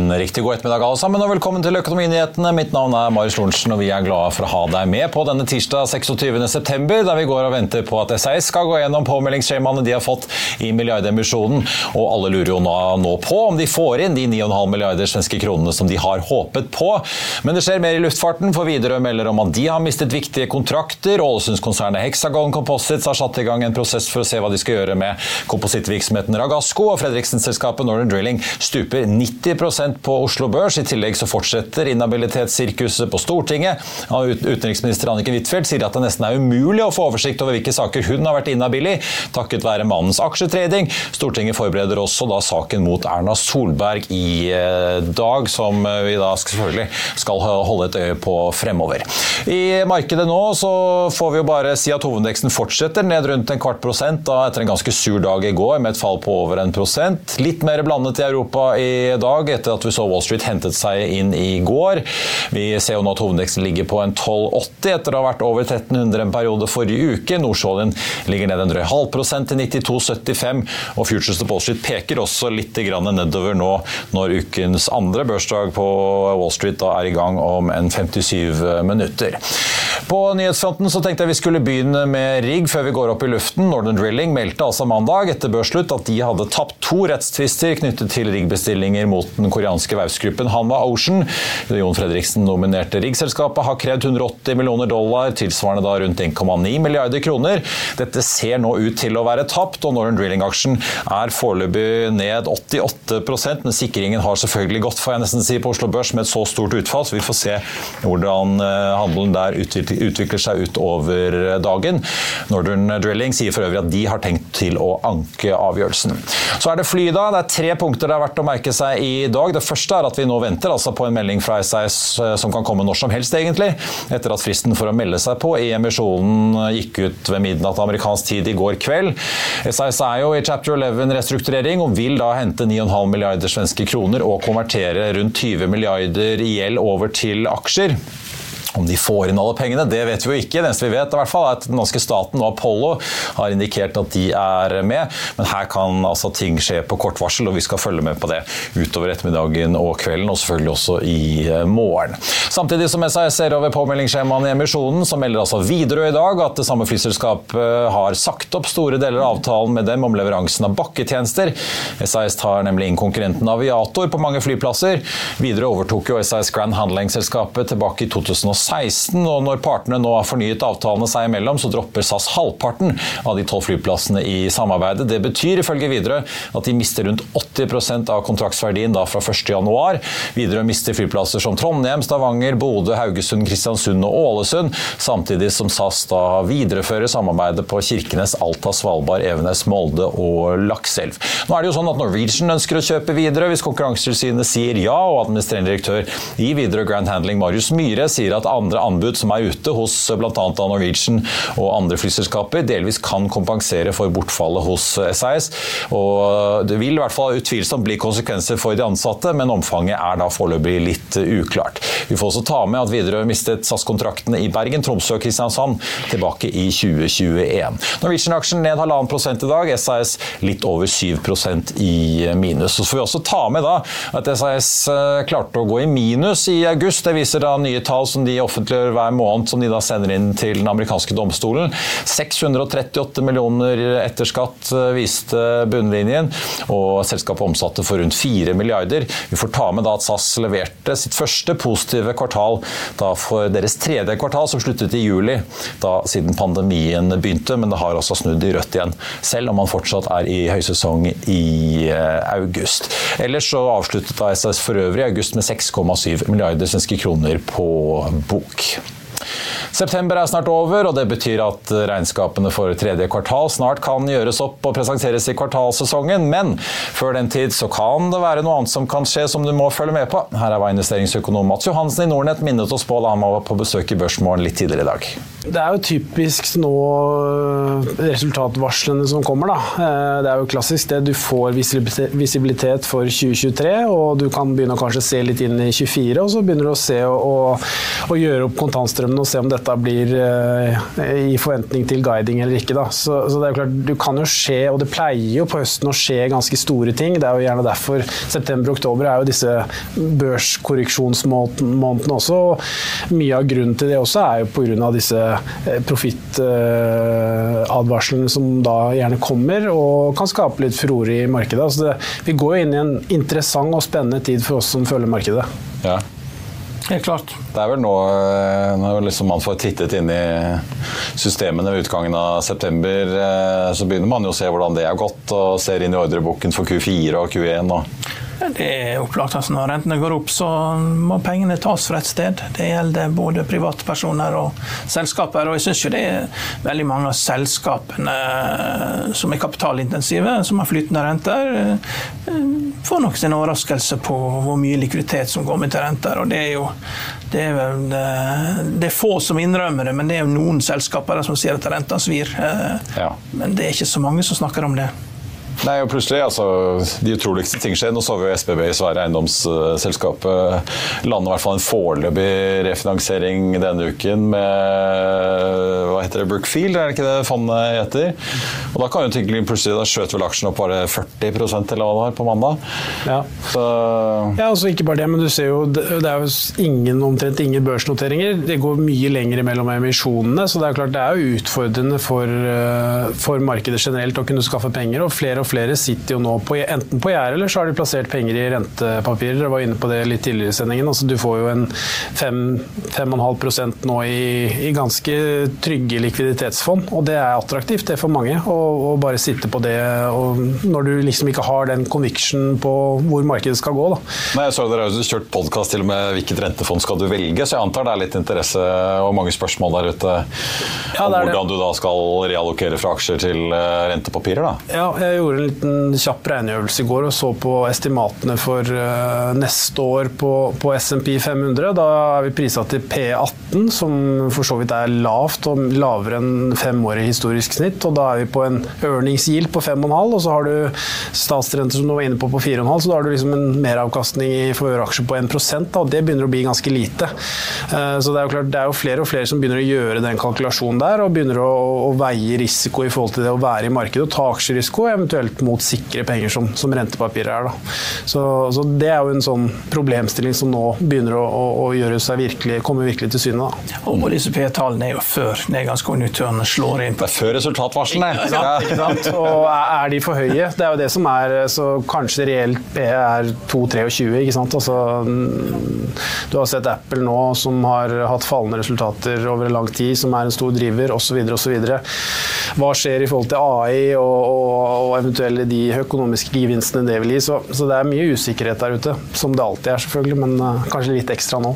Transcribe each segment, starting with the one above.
En riktig god ettermiddag alle sammen, og velkommen til Økonominyhetene. Mitt navn er Marius Lorentzen, og vi er glade for å ha deg med på denne tirsdag 26. september, der vi går og venter på at SAS skal gå gjennom påmeldingsskjemaene de har fått i milliardemisjonen. Og alle lurer jo nå på om de får inn de 9,5 milliarder svenske kronene som de har håpet på. Men det skjer mer i luftfarten, for Widerøe melder om at de har mistet viktige kontrakter. Ålesundskonsernet Hexagon Composites har satt i gang en prosess for å se hva de skal gjøre med komposittvirksomheten Ragasco, og Fredriksen-selskapet Northern Drilling stuper 90 på Oslo Børs. I tillegg så fortsetter inhabilitetssirkuset på Stortinget. Utenriksminister Anniken Huitfeldt sier at det nesten er umulig å få oversikt over hvilke saker hun har vært inhabil i, takket være mannens aksjetrading. Stortinget forbereder også da saken mot Erna Solberg i eh, dag, som vi da selvfølgelig skal holde et øye på fremover. I markedet nå så får vi jo bare si at hovedveksten fortsetter ned rundt en kvart prosent da etter en ganske sur dag i går med et fall på over en prosent. Litt mer blandet i Europa i dag etter at vi så Wall Street hentet seg inn i går. Vi ser jo nå at hovedveksten ligger på en 12,80 etter å ha vært over 1300 en periode forrige uke. Nordsjålen ligger ned en drøy halv prosent til 92,75, og Futures of Wall Street peker også litt nedover nå når ukens andre børsdag på Wall Street da er i gang om en 57 minutter. På nyhetsfronten så tenkte jeg vi skulle begynne med rigg før vi går opp i luften. Northern Drilling meldte altså mandag etter børsslutt at de hadde tapt to rettstvister knyttet til riggbestillinger mot den koreanske verftsgruppen Hanwa Ocean. Jon Fredriksen nominerte riggselskapet har krevd 180 millioner dollar, tilsvarende da rundt 1,9 milliarder kroner. Dette ser nå ut til å være tapt, og Northern Drilling-aksjen er foreløpig ned 88% men sikringen har selvfølgelig gått får jeg nesten si, på Oslo Børs med et så stort utfall, så vi får se hvordan eh, handelen der utvikler seg utover dagen. Northern Drilling sier for øvrig at de har tenkt til å anke avgjørelsen. Så er det fly, da. Det er tre punkter det er verdt å merke seg i dag. Det første er at vi nå venter altså på en melding fra SAS eh, som kan komme når som helst, egentlig. Etter at fristen for å melde seg på i emisjonen gikk ut ved midnatt amerikansk tid i går kveld. SAS er jo i chapter 11-restrukturering og vil da hente 9,5 milliarder svenske kroner og konvertere rundt 20 milliarder i gjeld over til aksjer. Om de får inn alle pengene, det vet vi jo ikke. Det eneste vi vet, i hvert fall er at den norske staten og Apollo har indikert at de er med. Men her kan altså ting skje på kort varsel, og vi skal følge med på det utover ettermiddagen og kvelden, og selvfølgelig også i eh, morgen. Samtidig som SAS ser over påmeldingsskjemaene i emisjonen, så melder altså Widerøe i dag at det samme flyselskapet har sagt opp store deler av avtalen med dem om leveransen av bakketjenester. SAS tar nemlig inn konkurrenten Aviator på mange flyplasser. Widerøe overtok jo SAS Grand Handling-selskapet tilbake i 2016 2016. og Når partene nå har fornyet avtalene seg imellom, så dropper SAS halvparten av de tolv flyplassene i samarbeidet. Det betyr ifølge Widerøe at de mister rundt 80% av kontraktsverdien da fra 1.1. Widerøe mister flyplasser som Trondheim, Stavanger, Bodø, Haugesund, Kristiansund og Ålesund, samtidig som SAS da viderefører samarbeidet på Kirkenes, Alta, Svalbard, Evenes, Molde og Lakselv. Nå er det jo sånn at Norwegian ønsker å kjøpe Widerøe hvis Konkurransetilsynet sier ja, og administrerende direktør i Widerøe Grand Handling, Marius Myhre, sier at andre anbud som er ute hos bl.a. Norwegian og andre flyselskaper, delvis kan kompensere for bortfallet hos SAS. Og det vil i hvert fall utvilsomt bli konsekvenser for de ansatte, men omfanget er da foreløpig litt uklart. Vi får også ta med at Widerøe mistet SAS-kontraktene i Bergen, Tromsø og Kristiansand tilbake i 2021. Norwegian-aksjen ned halvannen prosent i dag, SAS litt over 7% i minus. Så får vi også ta med da at SAS eh, klarte å gå i minus i august. Det viser da nye tall som de offentliggjør hver måned, som de da sender inn til den amerikanske domstolen. 638 millioner etter skatt viste bunnlinjen, og selskapet omsatte for rundt 4 milliarder. Vi får ta med da at SAS leverte sitt første positive kvartal da for deres tredje kvartal, som sluttet i juli, da siden pandemien begynte, men det har også snudd i rødt igjen, selv om man fortsatt er i høysesong i eh, august. Ellers så avsluttet da SAS for øvrig i august med 6,7 milliarder svenske kroner på bok. September er snart over, og det betyr at regnskapene for tredje kvartal snart kan gjøres opp og presenteres i kvartalsesongen. Men før den tid så kan det være noe annet som kan skje som du må følge med på. Her er investeringsøkonom Mats Johansen i Nordnett minnet oss på da han var på besøk i Børsmorgen litt tidligere i dag. Det er jo typisk nå øh, resultatvarslene som kommer, da. Eh, det er jo klassisk det. Du får visibilitet for 2023, og du kan begynne å kanskje se litt inn i 2024, og så begynner du å se og, og, gjøre opp kontantstrømmene og se om dette blir uh, i forventning til guiding eller ikke. Da. Så, så, det er jo klart, du kan jo skje, og det pleier jo på høsten å skje ganske store ting. Det er jo gjerne derfor september og oktober er jo disse børskorreksjonsmånedene også. Mye av grunnen til det også er jo pga. disse eh, profittadvarslene uh, som da gjerne kommer, og kan skape litt furore i markedet. Altså det, vi går jo inn i en interessant og spennende tid for oss som følger markedet. Ja. Helt klart. Det er vel nå eh, når liksom man får tittet inn i systemene ved utgangen av september, eh, så begynner man jo å se hvordan det har gått, og ser inn i ordreboken for Q4 og Q1. Og det er opplagt at når rentene går opp, så må pengene tas fra et sted. Det gjelder både privatpersoner og selskaper. Og jeg syns jo det er veldig mange av selskapene som er kapitalintensive, som har flytende renter, eh, får nok sin overraskelse på hvor mye likviditet som går med til renter. og det er jo det er, vel, eh, det er få som innrømmer det, men det er jo noen selskaper som sier at renta svir. Eh, ja. Men det er ikke så mange som snakker om det. Nei, og plutselig, altså, De utroligste ting skjer. Nå så vi jo SBB i svære eiendomsselskapet lande i hvert fall en foreløpig refinansiering denne uken med hva heter det, Brookfield, er det ikke det fondet heter? Og Da kan jo utviklingen plutselig, da skjøt vel aksjen opp bare 40 eller hva det var på mandag. Ja. Så... ja, altså ikke bare det, men du ser jo det er jo ingen, omtrent ingen børsnoteringer. Det går mye lenger mellom emisjonene, så det er jo klart det er jo utfordrende for, eh, for markedet generelt å kunne skaffe penger. og flere og flere sitter jo nå på, enten på gjerdet, eller så har de plassert penger i rentepapirer. Dere var inne på det litt tidligere i sendingen. Altså, du får jo en 5,5% nå i, i, ganske trygge likviditetsfond, og det er attraktivt det er for mange. Å bare sitte på det når du liksom ikke har den conviction på hvor markedet skal gå. Da. Nei, jeg så Dere har kjørt podkast til og med hvilket rentefond skal du velge, så jeg antar det er litt interesse og mange spørsmål der ute ja, om hvordan det. du da skal reallokere fra aksjer til eh, rentepapirer? da? Ja, jeg gjorde en liten kjapp regneøvelse i går og så på estimatene for uh, neste år på, på SMP 500. Da er vi prisa til P18, som for så vidt er lavt og lavere enn femårig historisk snitt. Og da er vi på en earnings på 5,5, og så har du statsrenter som du var inne på på 4,5, så da har du liksom en meravkastning i aksjer på 1 da, og det begynner å bli ganske lite. Uh, så det er jo klart, det er jo flere og flere som begynner å gjøre den kalkulasjonen der, og begynner å, å veie risiko i forhold til det å være i markedet og ta aksjerisiko, eventuelt eventuelt mot sikre penger, som, som rentepapirer er. Så, så, Det er jo en sånn problemstilling som nå begynner å, å, å gjøre seg virkelig, komme virkelig til syne. Og disse P-tallene er jo før nedgangskonjunkturene slår inn. Det er før resultatvarslene! Ja, sant? Og er de for høye? Det er jo det som er Så kanskje reelt P er 2-23, ikke sant. Altså, du har sett Apple nå som har hatt fallende resultater over en lang tid, som er en stor driver, osv. osv. Hva skjer i forhold til AI og, og, og eventuelle de økonomiske gevinstene det vil gi. Så, så, det er mye usikkerhet der ute, som det alltid er selvfølgelig, men uh, kanskje litt ekstra nå.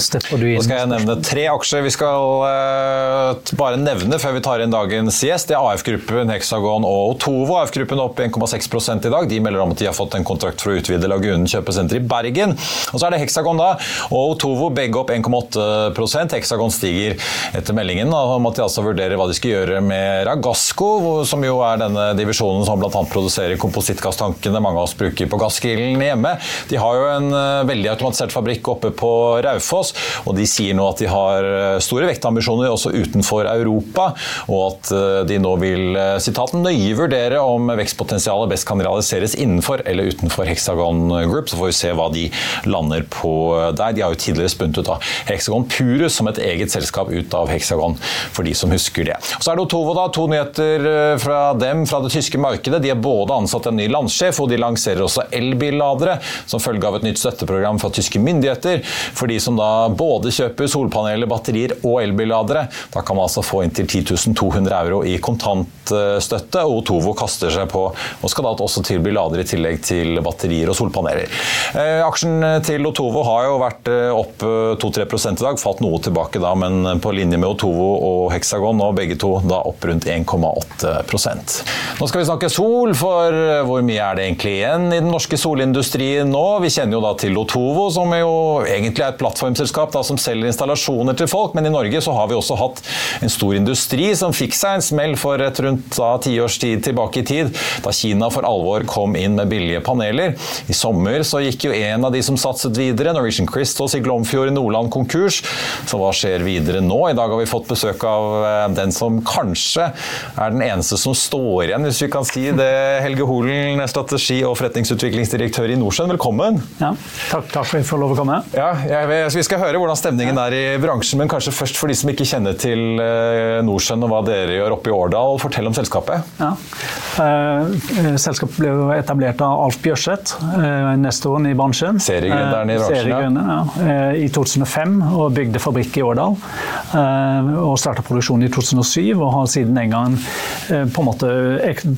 Stepper du inn. Da skal jeg nevne tre aksjer vi skal uh, bare nevne før vi tar inn dagens gjest. Det er AF-gruppen, Hexagon og Otovo. AF-gruppen opp 1,6 i dag. De melder om at de har fått en kontrakt for å utvide Lagunen kjøpesenter i Bergen. Og så er det Hexagon da, og Otovo begge opp 1,8% Hexagon stiger etter meldingen om at de altså vurderer hva de skal gjøre med Ragasco, som jo er denne divisjonen som bl.a. produserer komposittgasstankene mange av oss bruker på gassgrillen hjemme. De har jo en uh, veldig automatisert fabrikk oppe på Raufoss Hexagons. Og de sier nå at de har store vektambisjoner også utenfor Europa, og at de nå vil sitat, nøye vurdere om vekstpotensialet best kan realiseres innenfor eller utenfor Hexagon Group. Så får vi se hva de lander på der. De har jo tidligere spunnet ut av Hexagon Purus som et eget selskap ut av Hexagon, for de som husker det. Og så er det Otovo, da. To nyheter fra dem fra det tyske markedet. De har både ansatt en ny landsjef, og de lanserer også elbilladere som følge av et nytt støtteprogram fra tyske myndigheter. For de som da både kjøper solpaneler, batterier og elbilladere, da kan man altså få inntil 10 200 euro i kontantstøtte. Og Otovo kaster seg på og skal da også tilby lader i tillegg til batterier og solpaneler. Eh, aksjen til Otovo har jo vært eh, opp 2-3 i dag, falt noe tilbake da, men på linje med Otovo og Hexagon, og begge to da opp rundt 1,8% Nå skal vi snakke sol, for hvor mye er det egentlig igjen i den norske solindustrien nå? Vi kjenner jo da til Otovo, som jo egentlig er et plattformselskap da, som selger installasjoner til folk, men i Norge så har vi også hatt en stor industri som fikk seg en smell for et rundt ti års tid tilbake i tid, da Kina for alvor kom inn med billige paneler. I sommer så gikk jo en av de som satset videre, Norwegian Crystals i Glomfjord i Nordland konkurs. Så hva skjer videre nå? I dag har vi fått besøk av eh, den som kanskje er den eneste som står igjen, hvis vi kan si det. Helge Holen, strategi- og forretningsutviklingsdirektør i Nordsjøen, velkommen. Ja, takk, takk for at jeg får lov å komme. Ja, jeg, vi skal høre hvordan stemningen er i bransjen, men kanskje først for de som ikke kjenner til eh, Nordsjøen og hva dere gjør oppe i Årdal. Fortell om selskapet. Ja. Eh, selskapet ble etablert av Alf Bjørseth, eh, nestoren i bransjen. Seriegründeren i bransjen, ja. I 2005, og bygde fabrikk i Årdal. Og starta produksjonen i 2007, og har siden den gang Eh, på en måte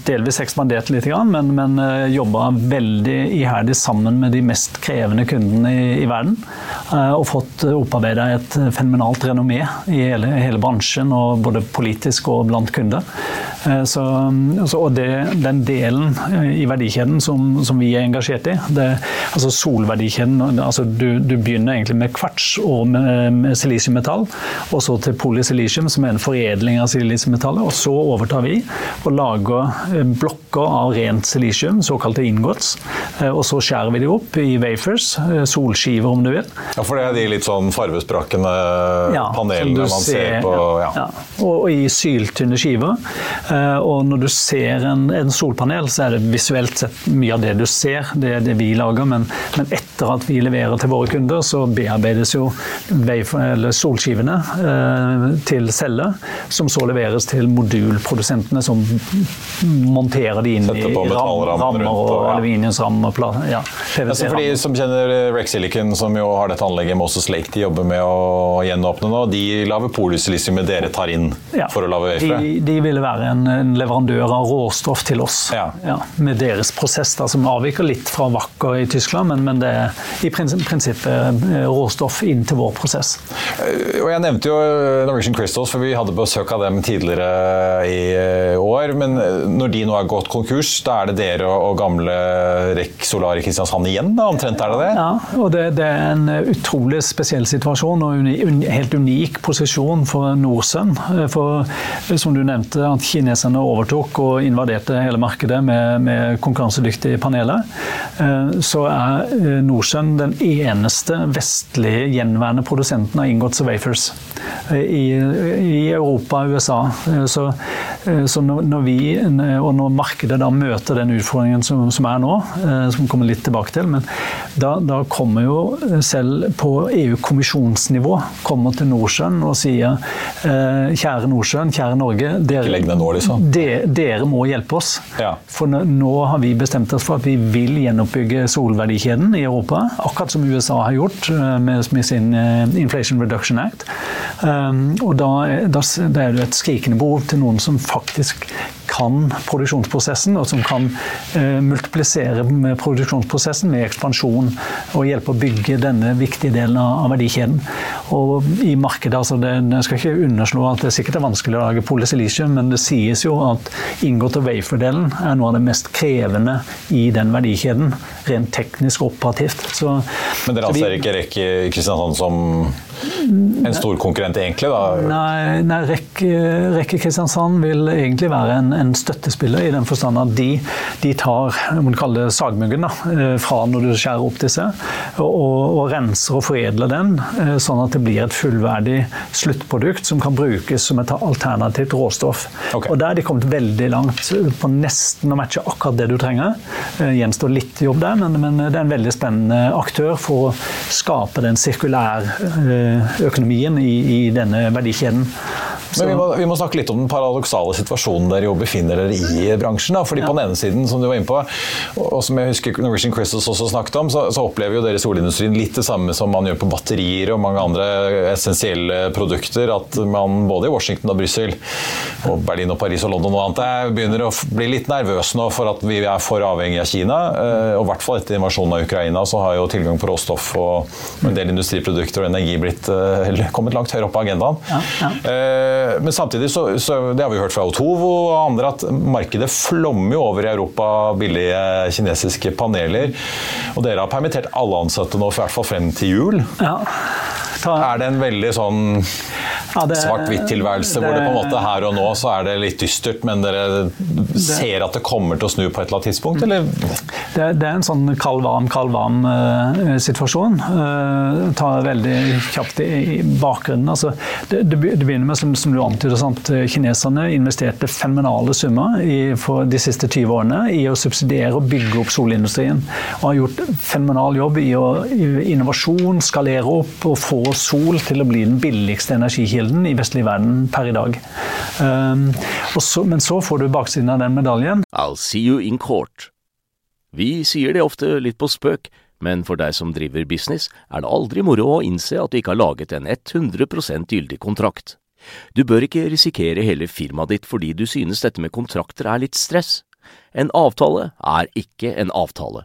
delvis ekspandert litt, men, men eh, jobba veldig iherdig sammen med de mest krevende kundene i, i verden. Eh, og fått opparbeida et fenomenalt renommé i hele, hele, bransjen, og både politisk og blant kunder. Så, så, og det, den delen i verdikjeden som, som, vi er engasjert i, det, altså solverdikjeden altså du, du, begynner egentlig med kvarts og med, silisiummetall, og så til polysilisium, som er en foredling av silisiummetallet. Og så overtar vi og lager eh, blokker av rent silisium, såkalte ingots. Eh, og så skjærer vi de opp i wafers, eh, solskiver om du vil. Ja, For det er de litt sånn farvesprakende ja, panelene man ser, ser på ja. ja. Og, og, i syltynne skiver. Og når du ser en, en, solpanel, så er det visuelt sett mye av det du ser, det er det vi lager. Men, men etter at vi leverer til våre kunder, så bearbeides jo solskivene til celler, som så leveres til modulprodusentene som monterer de inn i rammer og ja. aluminiumsrammer. Ja, altså for de som kjenner Rex Silicon, som jo har dette anlegget Moses Lake de jobber med å gjenåpne nå, de lager polysilisiumet dere tar inn ja. for å lage wafere? De, de ville være en, en, leverandør av råstoff til oss, ja. med deres prosess, da, som avviker litt fra Wacker i Tyskland, men, men det er i prinsippet eh, råstoff inn til vår prosess. Eh, og Jeg nevnte jo Norwegian Crystals, for vi hadde besøk av dem tidligere i eh, år. Men når de nå er gått konkurs, da er det dere og, gamle REC Solar i Kristiansand igjen? da, Omtrent er det det? Ja, og det, det er en utrolig spesiell situasjon og en helt unik posisjon for Norsun. For som du nevnte, at kineserne overtok og invaderte hele markedet med, med konkurransedyktige paneler, eh, så er eh, den eneste vestlige gjenværende produsenten av ingots wafers eh, i, i Europa og USA. Så, så når vi, og når markedet da møter den utfordringen som, som er nå, som vi kommer litt tilbake til, men da, da kommer jo selv på EU-kommisjonsnivå kommer til Nordsjøen og sier eh, kjære Nordsjøen, kjære Norge, dere, nå, liksom. de, dere, må hjelpe oss. Ja. For nå har vi bestemt oss for at vi vil gjenoppbygge solverdikjeden i Europa, akkurat som USA har gjort eh, med, med sin eh, Inflation Reduction Act. Um, og da, da, da er det et skrikende behov til noen som faktisk kan produksjonsprosessen, og som kan uh, multiplisere med produksjonsprosessen med ekspansjon og hjelpe å bygge denne viktige delen av, verdikjeden. Og i markedet, altså det, Jeg skal ikke underslå at det sikkert er vanskelig å lage polysilisium, men det sies jo at inngått og wafer-delen er noe av det mest krevende i den verdikjeden, rent teknisk og operativt. Så, men dere anser ikke Rekke Kristiansand som en stor konkurrent, egentlig? da? Nei, nei Rekke, Kristiansand vil egentlig være en, en, støttespiller, i den forstand at de, de tar man kaller det sagmuggen da, eh, fra når du skjærer opp disse, og, og, renser og foredler den, eh, sånn at det blir et fullverdig sluttprodukt som kan brukes som et alternativt råstoff. Okay. Og Der er de kommet veldig langt på nesten å matche akkurat det du trenger. Det gjenstår litt jobb der, men, men det er en veldig spennende aktør for å skape den sirkulære økonomien i, i denne verdikjeden. Men vi må, vi må, snakke litt om den paradoksale situasjonen dere jo befinner dere i bransjen. Da. Fordi ja. På den ene siden, som du var inne på, og som jeg husker Norwegian Crystals også snakket om, så, så, opplever jo dere i solindustrien litt det samme som man gjør på batterier og mange andre essensielle produkter. At man både i Washington og Brussel, og Berlin og Paris og London og annet, begynner å bli litt nervøse nå for at vi er for avhengig av Kina. Eh, og i hvert fall etter invasjonen av Ukraina så har jo tilgang på råstoff og en del industriprodukter og energi blitt, eh, kommet langt høyere opp på agendaen. Ja, ja. Eh, men samtidig så, så, det har vi hørt fra Otovo og andre, at markedet flommer over i Europa billige kinesiske paneler. Og dere har permittert alle ansatte nå, for hvert fall frem til jul. Ja. Ta... Er det en veldig sånn ja, svart-hvitt-tilværelse hvor det på en måte her og nå så er det litt dystert, men dere det, ser at det kommer til å snu på et eller annet tidspunkt, eller? Det, det er en sånn kald-varm, kald-varm uh, situasjon. Uh, ta veldig kjapt i, i bakgrunnen. Altså, det, det, begynner med, som, som du antyder, sant? kineserne investerte fenomenale summer i, for de siste 20 årene i å subsidiere og bygge opp solindustrien. Og har gjort fenomenal jobb i å i innovasjon, skalere opp og få sol til å bli den billigste energikilden i vestlig verden per i dag. Um, så, men så får du baksiden av den medaljen. I'll see you in court. Vi sier det ofte litt på spøk, men for deg som driver business, er det aldri moro å innse at du ikke har laget en 100% gyldig kontrakt. Du bør ikke risikere hele firmaet ditt fordi du synes dette med kontrakter er litt stress. En avtale er ikke en avtale.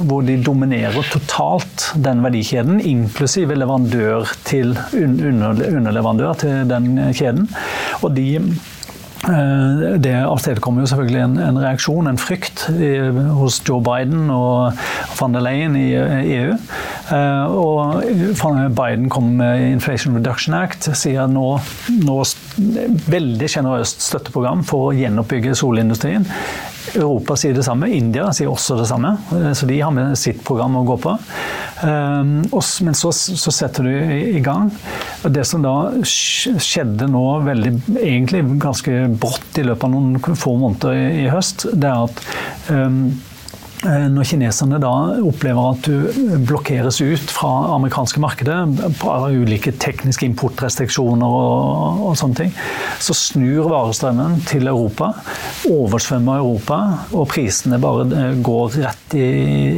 hvor de dominerer totalt den verdikjeden, inklusive leverandør til underleverandør til den kjeden. Og de det avstedkommer jo selvfølgelig en, en, reaksjon, en frykt, i, hos Joe Biden og van der Leyen i EU. Uh, og Biden kom med Inflation Reduction Act, sier nå, nå veldig sjenerøst støtteprogram for å gjenoppbygge solindustrien. Europa sier det samme, India sier også det samme. Eh, så de har med sitt program å gå på. Men så, så setter du i gang. Det som da skjedde nå veldig, egentlig ganske brått i løpet av noen få måneder i høst, det er at Eh, når kineserne da opplever at du blokkeres ut fra amerikanske markedet av ulike tekniske importrestriksjoner og, og, sånne ting, så snur varestrømmen til Europa, oversvømmer Europa, og prisene bare eh, går rett i,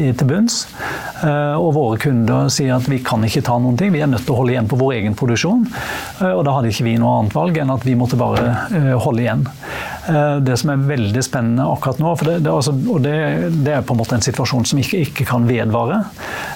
i, til bunns. Eh, og våre kunder sier at vi kan ikke ta noen ting, vi er nødt til å holde igjen på vår egen produksjon. Og da hadde ikke vi noe annet valg enn at vi måtte bare holde igjen. Det som er veldig spennende akkurat nå, det, det, altså, og det, det er på måte en situasjon som ikke, ikke kan vedvare.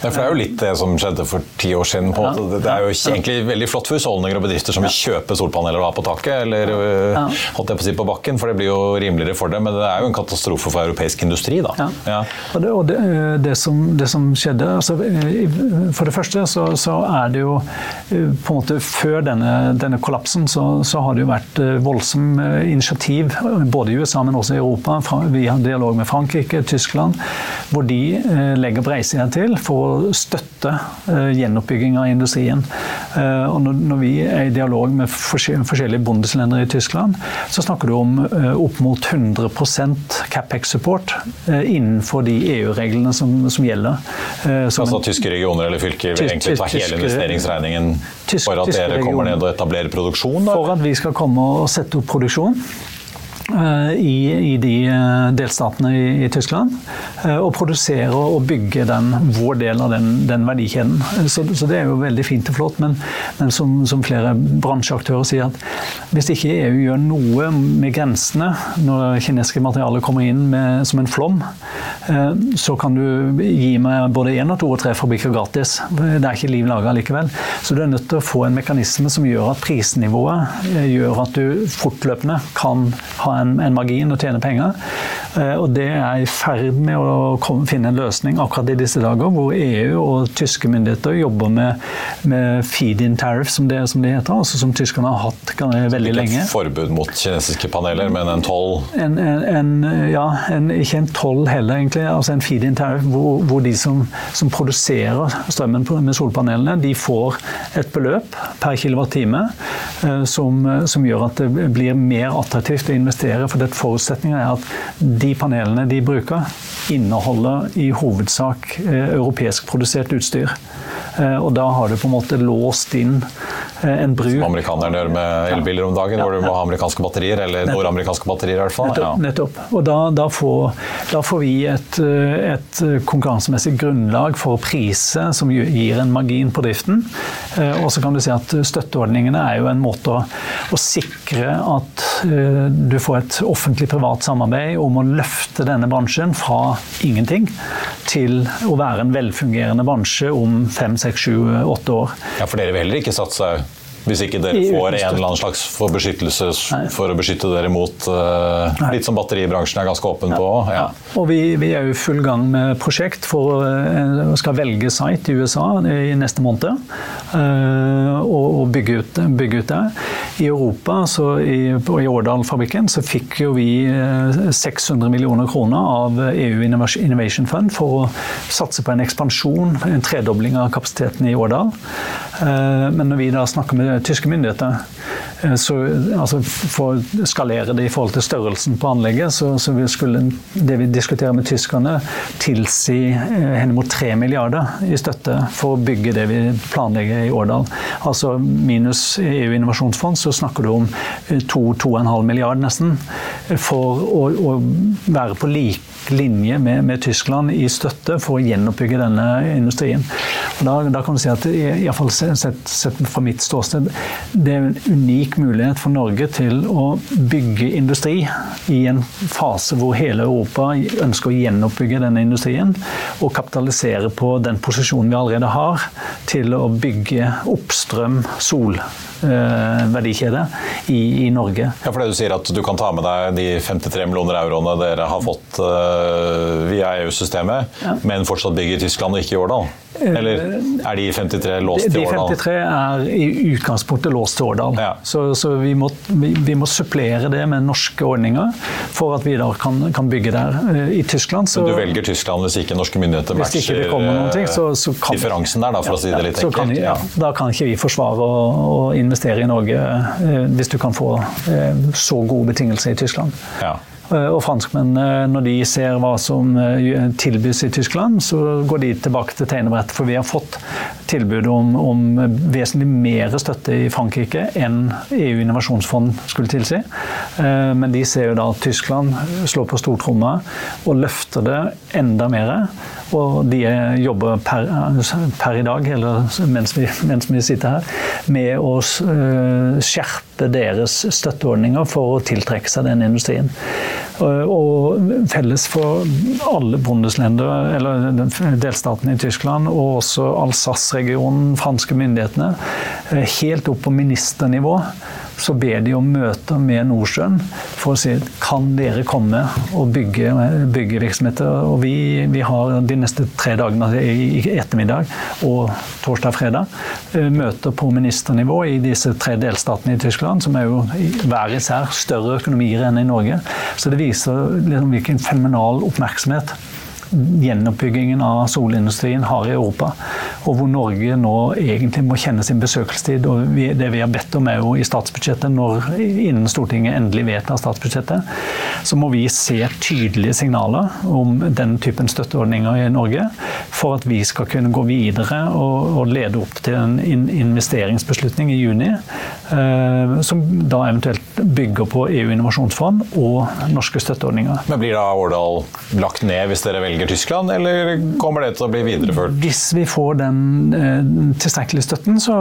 Ja, Det er jo litt det som skjedde for ti år siden. Ja. Det er jo egentlig veldig flott for husholdninger og bedrifter som vil kjøpe solpaneler og ha på taket, eller øh, holdt jeg på å si på bakken, for det blir jo rimeligere for dem. Men det er jo en katastrofe for europeisk industri, da. Ja. Og, det, og det, det, som, det, som, skjedde altså, For det første så, så er det jo på en måte Før denne, denne kollapsen så, så, har det jo vært voldsom initiativ både i USA, men også i Europa. Vi har dialog med Frankrike, Tyskland, hvor de legger breisida til for å støtte gjenoppbygging av industrien. Og når vi er i dialog med forskjellige bondesländer i Tyskland, så snakker du om opp mot 100 CapEx-support innenfor de EU-reglene som, som, gjelder. Som altså tyske regioner eller fylker vil egentlig ta hele investeringsregningen for at dere kommer ned og etablerer produksjon? Da? For at vi skal komme og sette opp produksjon. Eh, i, i, de eh, delstatene i, i, Tyskland. Eh, og produsere og bygge den, vår del av den, den verdikjeden. Så, så, det er jo veldig fint og flott, men, men som, som, flere bransjeaktører sier, at hvis ikke EU gjør noe med grensene når kinesiske materialer kommer inn med, som en flom, så kan du gi meg både én og to og tre fabrikker gratis. Det er ikke liv laga likevel. Så du er nødt til å få en mekanisme som gjør at prisnivået gjør at du fortløpende kan ha en, en margin og tjene penger. Eh, og det er i ferd med å komme, finne en løsning akkurat i disse dager, hvor EU og tyske myndigheter jobber med, med feed-in tariff, som det, som det, heter, altså som tyskerne har hatt veldig lenge. Ikke et forbud mot kinesiske paneler, men en toll? En, en, ja, en, ikke en toll heller, egentlig. altså En feed-in tariff hvor, hvor, de som, som produserer strømmen med solpanelene, de får et beløp per kilowattime eh, som, som gjør at det blir mer attraktivt å investere. For det forutsetningen er at de panelene de bruker, inneholder i hovedsak eh, europeisk produsert utstyr. Eh, og da har du på en måte låst inn eh, en bruk Som amerikanerne gjør med elbiler om dagen, ja, hvor du må ha amerikanske batterier, eller nettopp. nordamerikanske batterier i hvert fall. Nettopp. Ja. nettopp. Og da, da, får, da, får, vi et, et, konkurransemessig grunnlag for å prise som gir en margin på driften. Og så kan du si at støtteordningene er jo en måte å, å sikre at du får et offentlig-privat samarbeid om å løfte denne bransjen fra ingenting til å være en velfungerende bransje om fem, seks, sju, åtte år. Ja, For dere vil heller ikke satse hvis ikke dere får en eller annen slags for beskyttelse for å beskytte dere mot uh, Litt som batteribransjen er ganske åpen på. Ja. Og vi, vi, er jo i full gang med prosjekt for uh, skal velge site i USA i neste måned. Uh, og, og bygge, ut, bygge, ut, det. I Europa, så i, i Årdal-fabrikken, så fikk jo vi 600 millioner kroner av EU Innovation Fund for å satse på en ekspansjon, en tredobling av kapasiteten i Årdal. Men når vi da snakker med tyske myndigheter. Eh, så, altså, for å skalere det i forhold til størrelsen på anlegget, så, så skulle det vi diskuterer med tyskerne, tilsi eh, henimot 3 milliarder i støtte for å bygge det vi planlegger i Årdal. Altså minus EU innovasjonsfond, så snakker du om 2-2,5 eh, milliard nesten, for å, å være på lik linje med, med, Tyskland i støtte for å gjenoppbygge denne industrien. Og da, da kan du si at Iallfall sett, sett fra mitt ståsted, det er en unik mulighet for Norge til å bygge industri i en fase hvor hele Europa ønsker å gjenoppbygge denne industrien, og kapitalisere på den posisjonen vi allerede har, til å bygge oppstrøm sol Eh, i, i, Norge. Ja, for det Du sier at du kan ta med deg de 53 millioner euroene dere har fått uh, via EU-systemet, ja. men fortsatt bygge i Tyskland og ikke i Årdal? Eller er de 53 låst til Årdal? De 53 er i utgangspunktet låst til Årdal. Ja. Så, så vi, må, vi, vi, må, supplere det med norske ordninger for at vi da kan, kan bygge der. Eh, I Tyskland så Men Du velger Tyskland hvis ikke norske myndigheter matcher ting, så, så kan, differansen der, da, for ja, å si det litt enkelt? ja, da kan ikke vi forsvare å, å investere i Norge eh, hvis du kan få eh, så gode betingelser i Tyskland. Ja. Eh, og franskmennene, eh, når de ser hva som eh, tilbys i Tyskland, så går de tilbake til tegnebrettet. For vi har fått tilbud om, om vesentlig mer støtte i Frankrike enn EU innovasjonsfond skulle tilsi. Men de ser jo da at Tyskland slår på stortromma og løfter det enda mer. Og de jobber per, per i dag, eller mens vi, mens vi, sitter her, med å skjerpe deres støtteordninger for å tiltrekke seg den industrien. Og felles for alle bondeslender, eller delstatene i Tyskland, og også Alsace-regionen, franske myndighetene, helt opp på ministernivå, så ber de om møter med Nordsjøen for å si kan dere komme og bygge, bygge virksomheter. Og vi, vi, har de neste tre dagene altså i ettermiddag og torsdag-fredag møter på ministernivå i disse tre delstatene i Tyskland, som er jo hver især større økonomier enn i Norge. Så det viser liksom hvilken fenomenal oppmerksomhet gjenoppbyggingen av solindustrien har i Europa. Og hvor Norge nå egentlig må kjenne sin besøkelsestid. Og det vi har bedt om er jo i statsbudsjettet, når, innen Stortinget endelig vedtar statsbudsjettet, så må vi se tydelige signaler om den typen støtteordninger i Norge. For at vi skal kunne gå videre og, og lede opp til en investeringsbeslutning i juni. Eh, som da eventuelt bygger på EU innovasjonsfond og norske støtteordninger. Men Blir da Årdal lagt ned hvis dere velger velger Tyskland, eller kommer det til å bli videreført? Hvis vi får den eh, tilstrekkelige støtten, så,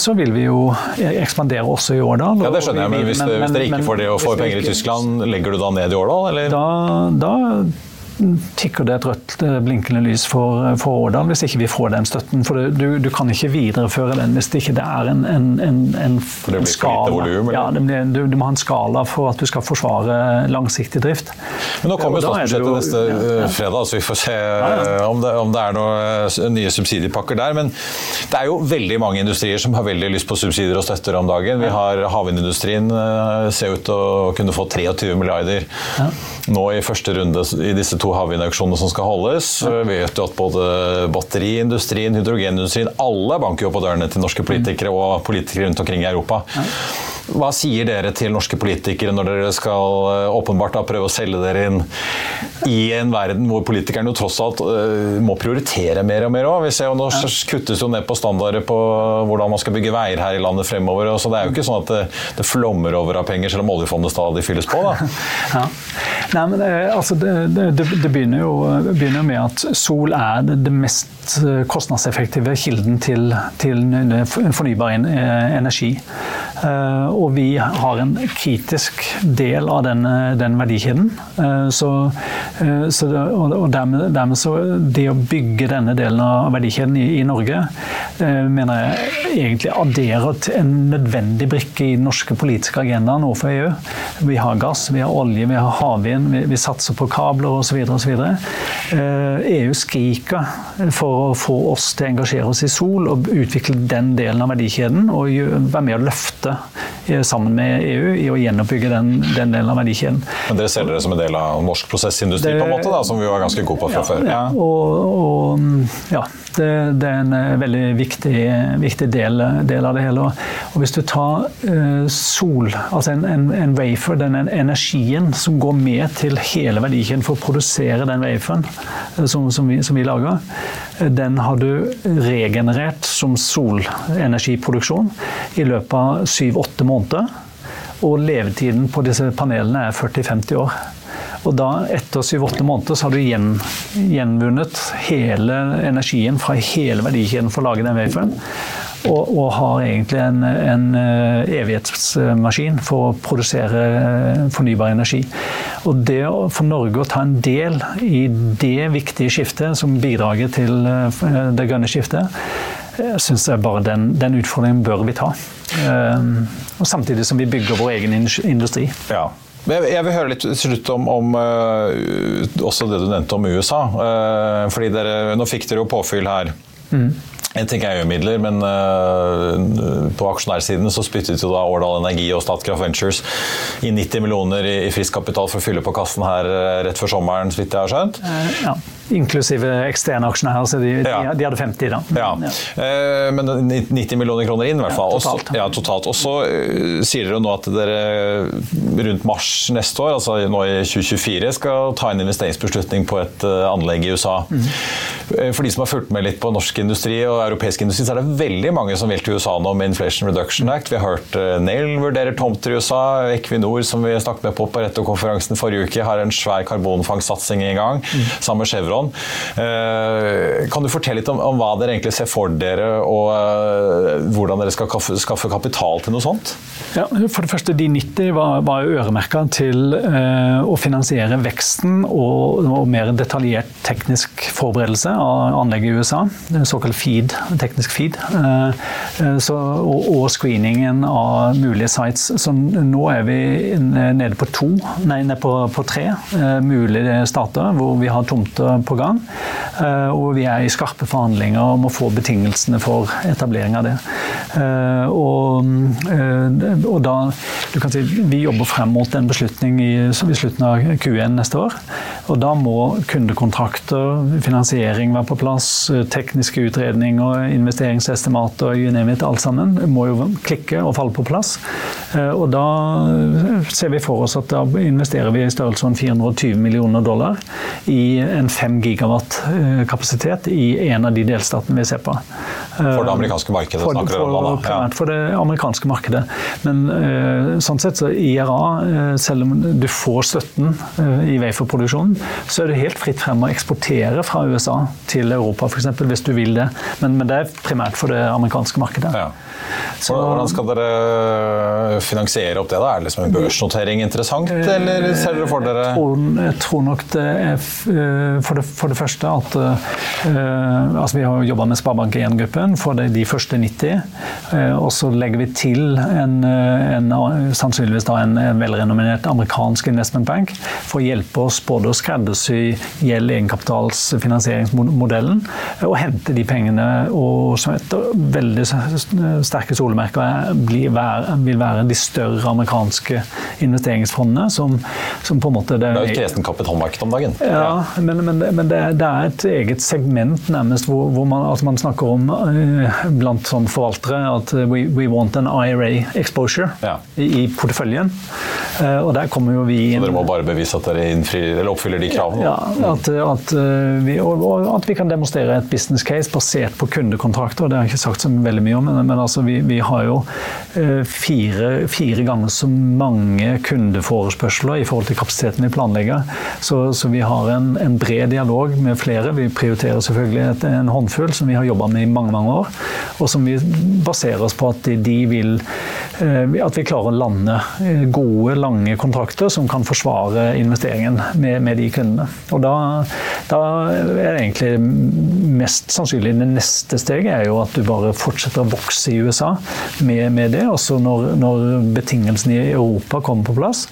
så, vil vi jo ekspandere også i Årdal. Ja, Det skjønner jeg, men hvis, men, hvis dere ikke får det og får penger i Tyskland, legger du da ned i Årdal, eller? Da, da tikker det et rødt eh, blinkende lys for, for Årdal hvis ikke vi får den støtten. For du, du, kan ikke videreføre den hvis det ikke er en, en, en, en, det skala. Volume, ja, blir, du, du, må ha en skala for at du skal forsvare langsiktig drift. Men Nå kommer jo statsbudsjettet neste ja. ja. fredag, så vi får se. Om, det, om, det, er noen nye subsidiepakker der. Men det er jo veldig mange industrier som har veldig lyst på subsidier og støtter om dagen. Vi har Havvindindustrien eh, ser ut til å kunne få 23 milliarder nå i første runde i disse to havvindauksjonene som skal holdes. Vi vet jo at både batteriindustrien, hydrogenindustrien, alle banker jo på dørene til norske politikere og politikere rundt omkring i Europa. Hva sier dere til norske politikere når dere skal eh, åpenbart da prøve å selge dere inn i en verden hvor politikerne jo tross alt uh, må prioritere mer og mer òg? Vi ser jo nå kuttes jo ned på standarder på hvordan man skal bygge veier her i landet fremover. så Det er jo ikke sånn at det, det flommer over av penger selv om oljefondet stadig fylles på. da. Ja. Nei, men det, altså, det, det, det begynner, jo, begynner, med at sol er det, mest kostnadseffektive kilden til, til fornybar energi. Og vi har en kritisk del av den, den verdikjeden. Så Eh, så og dermed, dermed, så Det å bygge denne delen av verdikjeden i, i Norge eh, mener jeg egentlig adderer til en nødvendig brikke i den norske politiske agendaen overfor EU. Vi har gass, vi har olje, vi har havvind, vi, vi satser på kabler osv. osv. EU skriker for å få oss til å engasjere oss i sol og utvikle den delen av verdikjeden og være med å løfte eh, sammen med EU i å gjenoppbygge den, den delen av verdikjeden. Men Dere ser dere som en del av norsk prosessindustri? det, på en måte, da, som vi var ganske gode på fra ja, før. Ja, og, og ja, det, det, er en eh, veldig viktig, viktig del, del, av det hele. Og hvis du tar uh, sol, altså en, en, en, wafer, den energien som går med til hele verdikjeden for å produsere den waferen som, som, vi, som, vi, lager, den har du regenerert som solenergiproduksjon i løpet av syv-åtte måneder. Og levetiden på disse panelene er 40-50 år. Og da, etter syv-åtte måneder, så har du gjen, gjenvunnet hele energien fra hele verdikjeden for å lage den waferen. Og, og, har egentlig en, en, eh, evighetsmaskin for å produsere eh, fornybar energi. Og det for Norge å ta en del i det viktige skiftet som bidrager til eh, det grønne skiftet, jeg bare den, den, utfordringen bør vi ta. Og samtidig som vi bygger vår egen industri. Ja, jeg vil høre litt til slutt om, om også det du nevnte om USA. Fordi dere, Nå fikk dere jo påfyll her. Mm. En ting er EU-midler, men uh, på aksjonærsiden så spyttet jo da Årdal Energi og Statkraft Ventures i 90 millioner i, i frisk kapital for å fylle på kassen her rett før sommeren, så vidt jeg har skjønt. ja. Inklusive eksterne aksjonærer, så de, ja. de, hadde 50 da. Ja. ja. Men 90 millioner kroner inn, i hvert fall. Totalt. Også, ja, totalt. Og så sier dere nå at dere rundt mars neste år, altså nå i 2024, skal ta en investeringsbeslutning på et anlegg i USA. Mm. For de som har fulgt med litt på norsk industri og europeisk industri, så er det veldig mange som vil til USA nå med Inflation Reduction Act. Vi har hørt uh, Nail vurderer tomter i USA. Equinor, som vi snakket med på på Retto-konferansen forrige uke, har en svær karbonfangstsatsing i gang. Mm. Sammen med Chevron. Kan du fortelle litt om, om hva dere egentlig ser for dere, og hvordan dere skal skaffe kapital til noe sånt? Ja, for det første, De 90 var, var øremerka til eh, å finansiere veksten og, og, mer detaljert teknisk forberedelse av anlegget i USA. Såkalt feed, teknisk feed. Uh, så, og, og, screeningen av mulige sites. Så nå er vi nede på to, nei, nede på, på tre uh, mulige stater hvor vi har tomter på gang. og vi er i skarpe forhandlinger om å få betingelsene for etablering av det. og og da, du kan si, Vi jobber frem mot en beslutning i, i slutten av Q1 neste år. Og da må kundekontrakter, finansiering være på plass, tekniske utredninger, investeringsestimater, you name it, alt sammen må jo klikke og falle på plass. Eh, og da ser vi for oss at da investerer vi i størrelsesorden 420 millioner dollar i en 5 gigawatt eh, kapasitet i en av de delstatene vi ser på. For det amerikanske markedet for, snakker du om da? Primært For det amerikanske markedet. Men sånn sett så IRA, selv om du får støtten i waferproduksjonen, så er det helt fritt frem å eksportere fra USA til Europa f.eks. hvis du vil det. Men, men, det er primært for det amerikanske markedet. Ja. Så, Hvordan skal dere finansiere opp det? da? Er det liksom en børsnotering interessant, eller ser dere for dere Jeg tror, jeg tror nok det er for det, for det første at altså Vi har jobba med Sparebank1-gruppen for de, de første 90, og så legger vi til en, en, sannsynligvis da en, en velrenominert amerikansk investmentbank for å hjelpe oss både å skreddersy gjeld egenkapitalsfinansieringsmodellen og hente de pengene og som et veldig sterke solemerker vil være de større amerikanske investeringsfondene som, som på en måte Det er jo et kresen kapitalmarked om dagen. Ja, men, men, men det, det, er et eget segment nærmest hvor, hvor man, altså man, snakker om uh, blant sånn forvaltere at we, we want an IRA exposure ja. i, i, porteføljen. Uh, og der kommer jo vi inn Så dere må bare bevise at dere innfrir, eller oppfyller de kravene? Ja, at, at, uh, vi, og, og at vi kan demonstrere et business case basert på kundekontrakter. Det har jeg ikke sagt så veldig mye om, men, men altså vi, vi, har jo fire, fire, ganger så mange kundeforespørsler i forhold til kapasiteten vi planlegger. Så, så vi har en, en, bred dialog med flere. Vi prioriterer selvfølgelig et, en håndfull som vi har jobba med i mange mange år, og som vi baserer oss på at de vil Eh, at vi klarer å lande eh, gode, lange kontrakter som kan forsvare investeringen med, med de kundene. Og da, da, er det egentlig mest sannsynlig det neste steget er jo at du bare fortsetter å vokse i USA med, med det. Også når, når, betingelsene i Europa kommer på plass,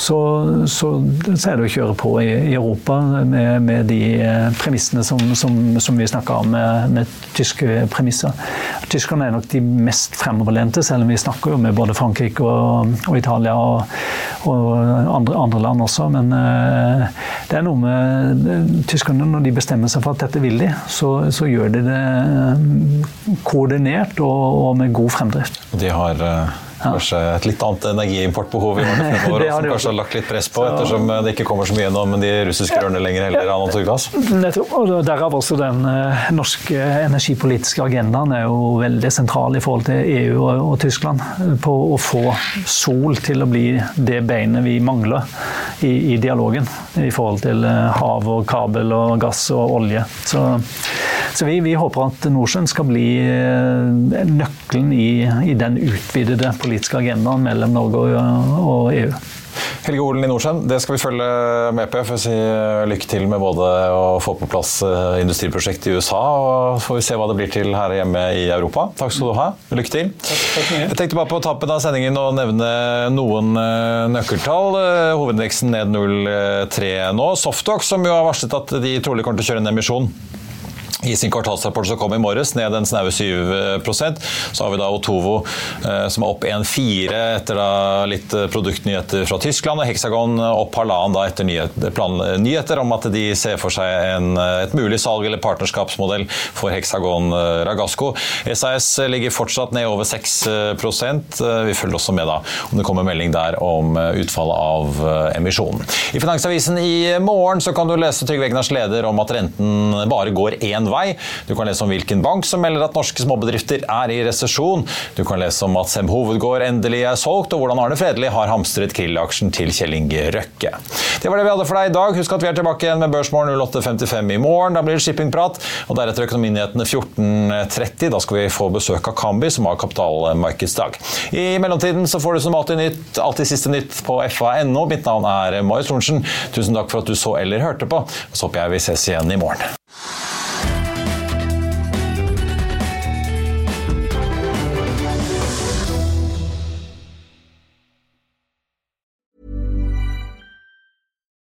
så, så, så er det å kjøre på i, i Europa med, med, de eh, premissene som, som, som vi snakka om, med, med tyske premisser. Tyskerne er nok de mest fremoverlente, selv om vi snakker jo med både Frankrike og, og Italia og, og andre, andre, land også. Men uh, det er noe med tyskerne, når de bestemmer seg for at dette vil de, så, så gjør de det eh, koordinert og, og med god fremdrift. De har Kanskje et litt annet energiimportbehov i årene fremover, som kanskje har lagt litt press på, ettersom det ikke kommer så mye gjennom de russiske rørene lenger heller av naturgass? Og derav også den eh, norske energipolitiske agendaen er jo veldig sentral i forhold til EU og, Tyskland. På å få sol til å bli det beinet vi mangler i, i dialogen i forhold til eh, hav og kabel og gass og olje. Så så vi, vi håper at Nordsjøen skal bli eh, nøkkelen i, i, den utvidede politiske agendaen mellom Norge og, EU. Helge Olen i Nordsjøen, det skal vi følge med på. Jeg får si eh, lykke til med både å få på plass eh, industriprosjekt i USA, og får vi se hva det blir til her hjemme i Europa. Takk skal du ha. Lykke til. Takk, takk jeg tenkte bare på tappen av sendingen å nevne noen nøkkeltall. Hovedindeksen ned 0,3 nå. Softox, som jo har varslet at de trolig kommer til å kjøre en emisjon i sin kvartalsrapport som kom i morges, ned en snaue 7% Så har vi da Otovo eh, som er opp 1,4 etter litt eh, produktnyheter fra Tyskland. og Hexagon opp halvannen etter plan, nyheter om at de ser for seg en, eh, et mulig salg eller partnerskapsmodell for Hexagon Ragasco. SAS ligger fortsatt ned over 6% Vi følger også med da om det kommer melding der om utfallet av emisjonen. I Finansavisen i morgen så kan du lese Trygve Egnars leder om at renten bare går én vei. Du kan lese om hvilken bank som melder at norske småbedrifter er i resesjon. Du kan lese om at Sem Hovedgård endelig er solgt, og hvordan Arne Fredelig har hamstret Krill-aksjen til Kjell Inge Røkke. Det var det vi hadde for deg i dag. Husk at vi er tilbake igjen med Børsmorgen 08.55 i morgen. Da blir det shippingprat, og deretter Økonominyhetene 14.30. Da skal vi få besøk av Kambi, som har kapitalmarkedsdag. I mellomtiden så får du som alltid nytt, alltid siste nytt på fa.no. Mitt navn er Marius Lorentzen. Tusen takk for at du så eller hørte på. Så håper jeg vi ses igjen i morgen.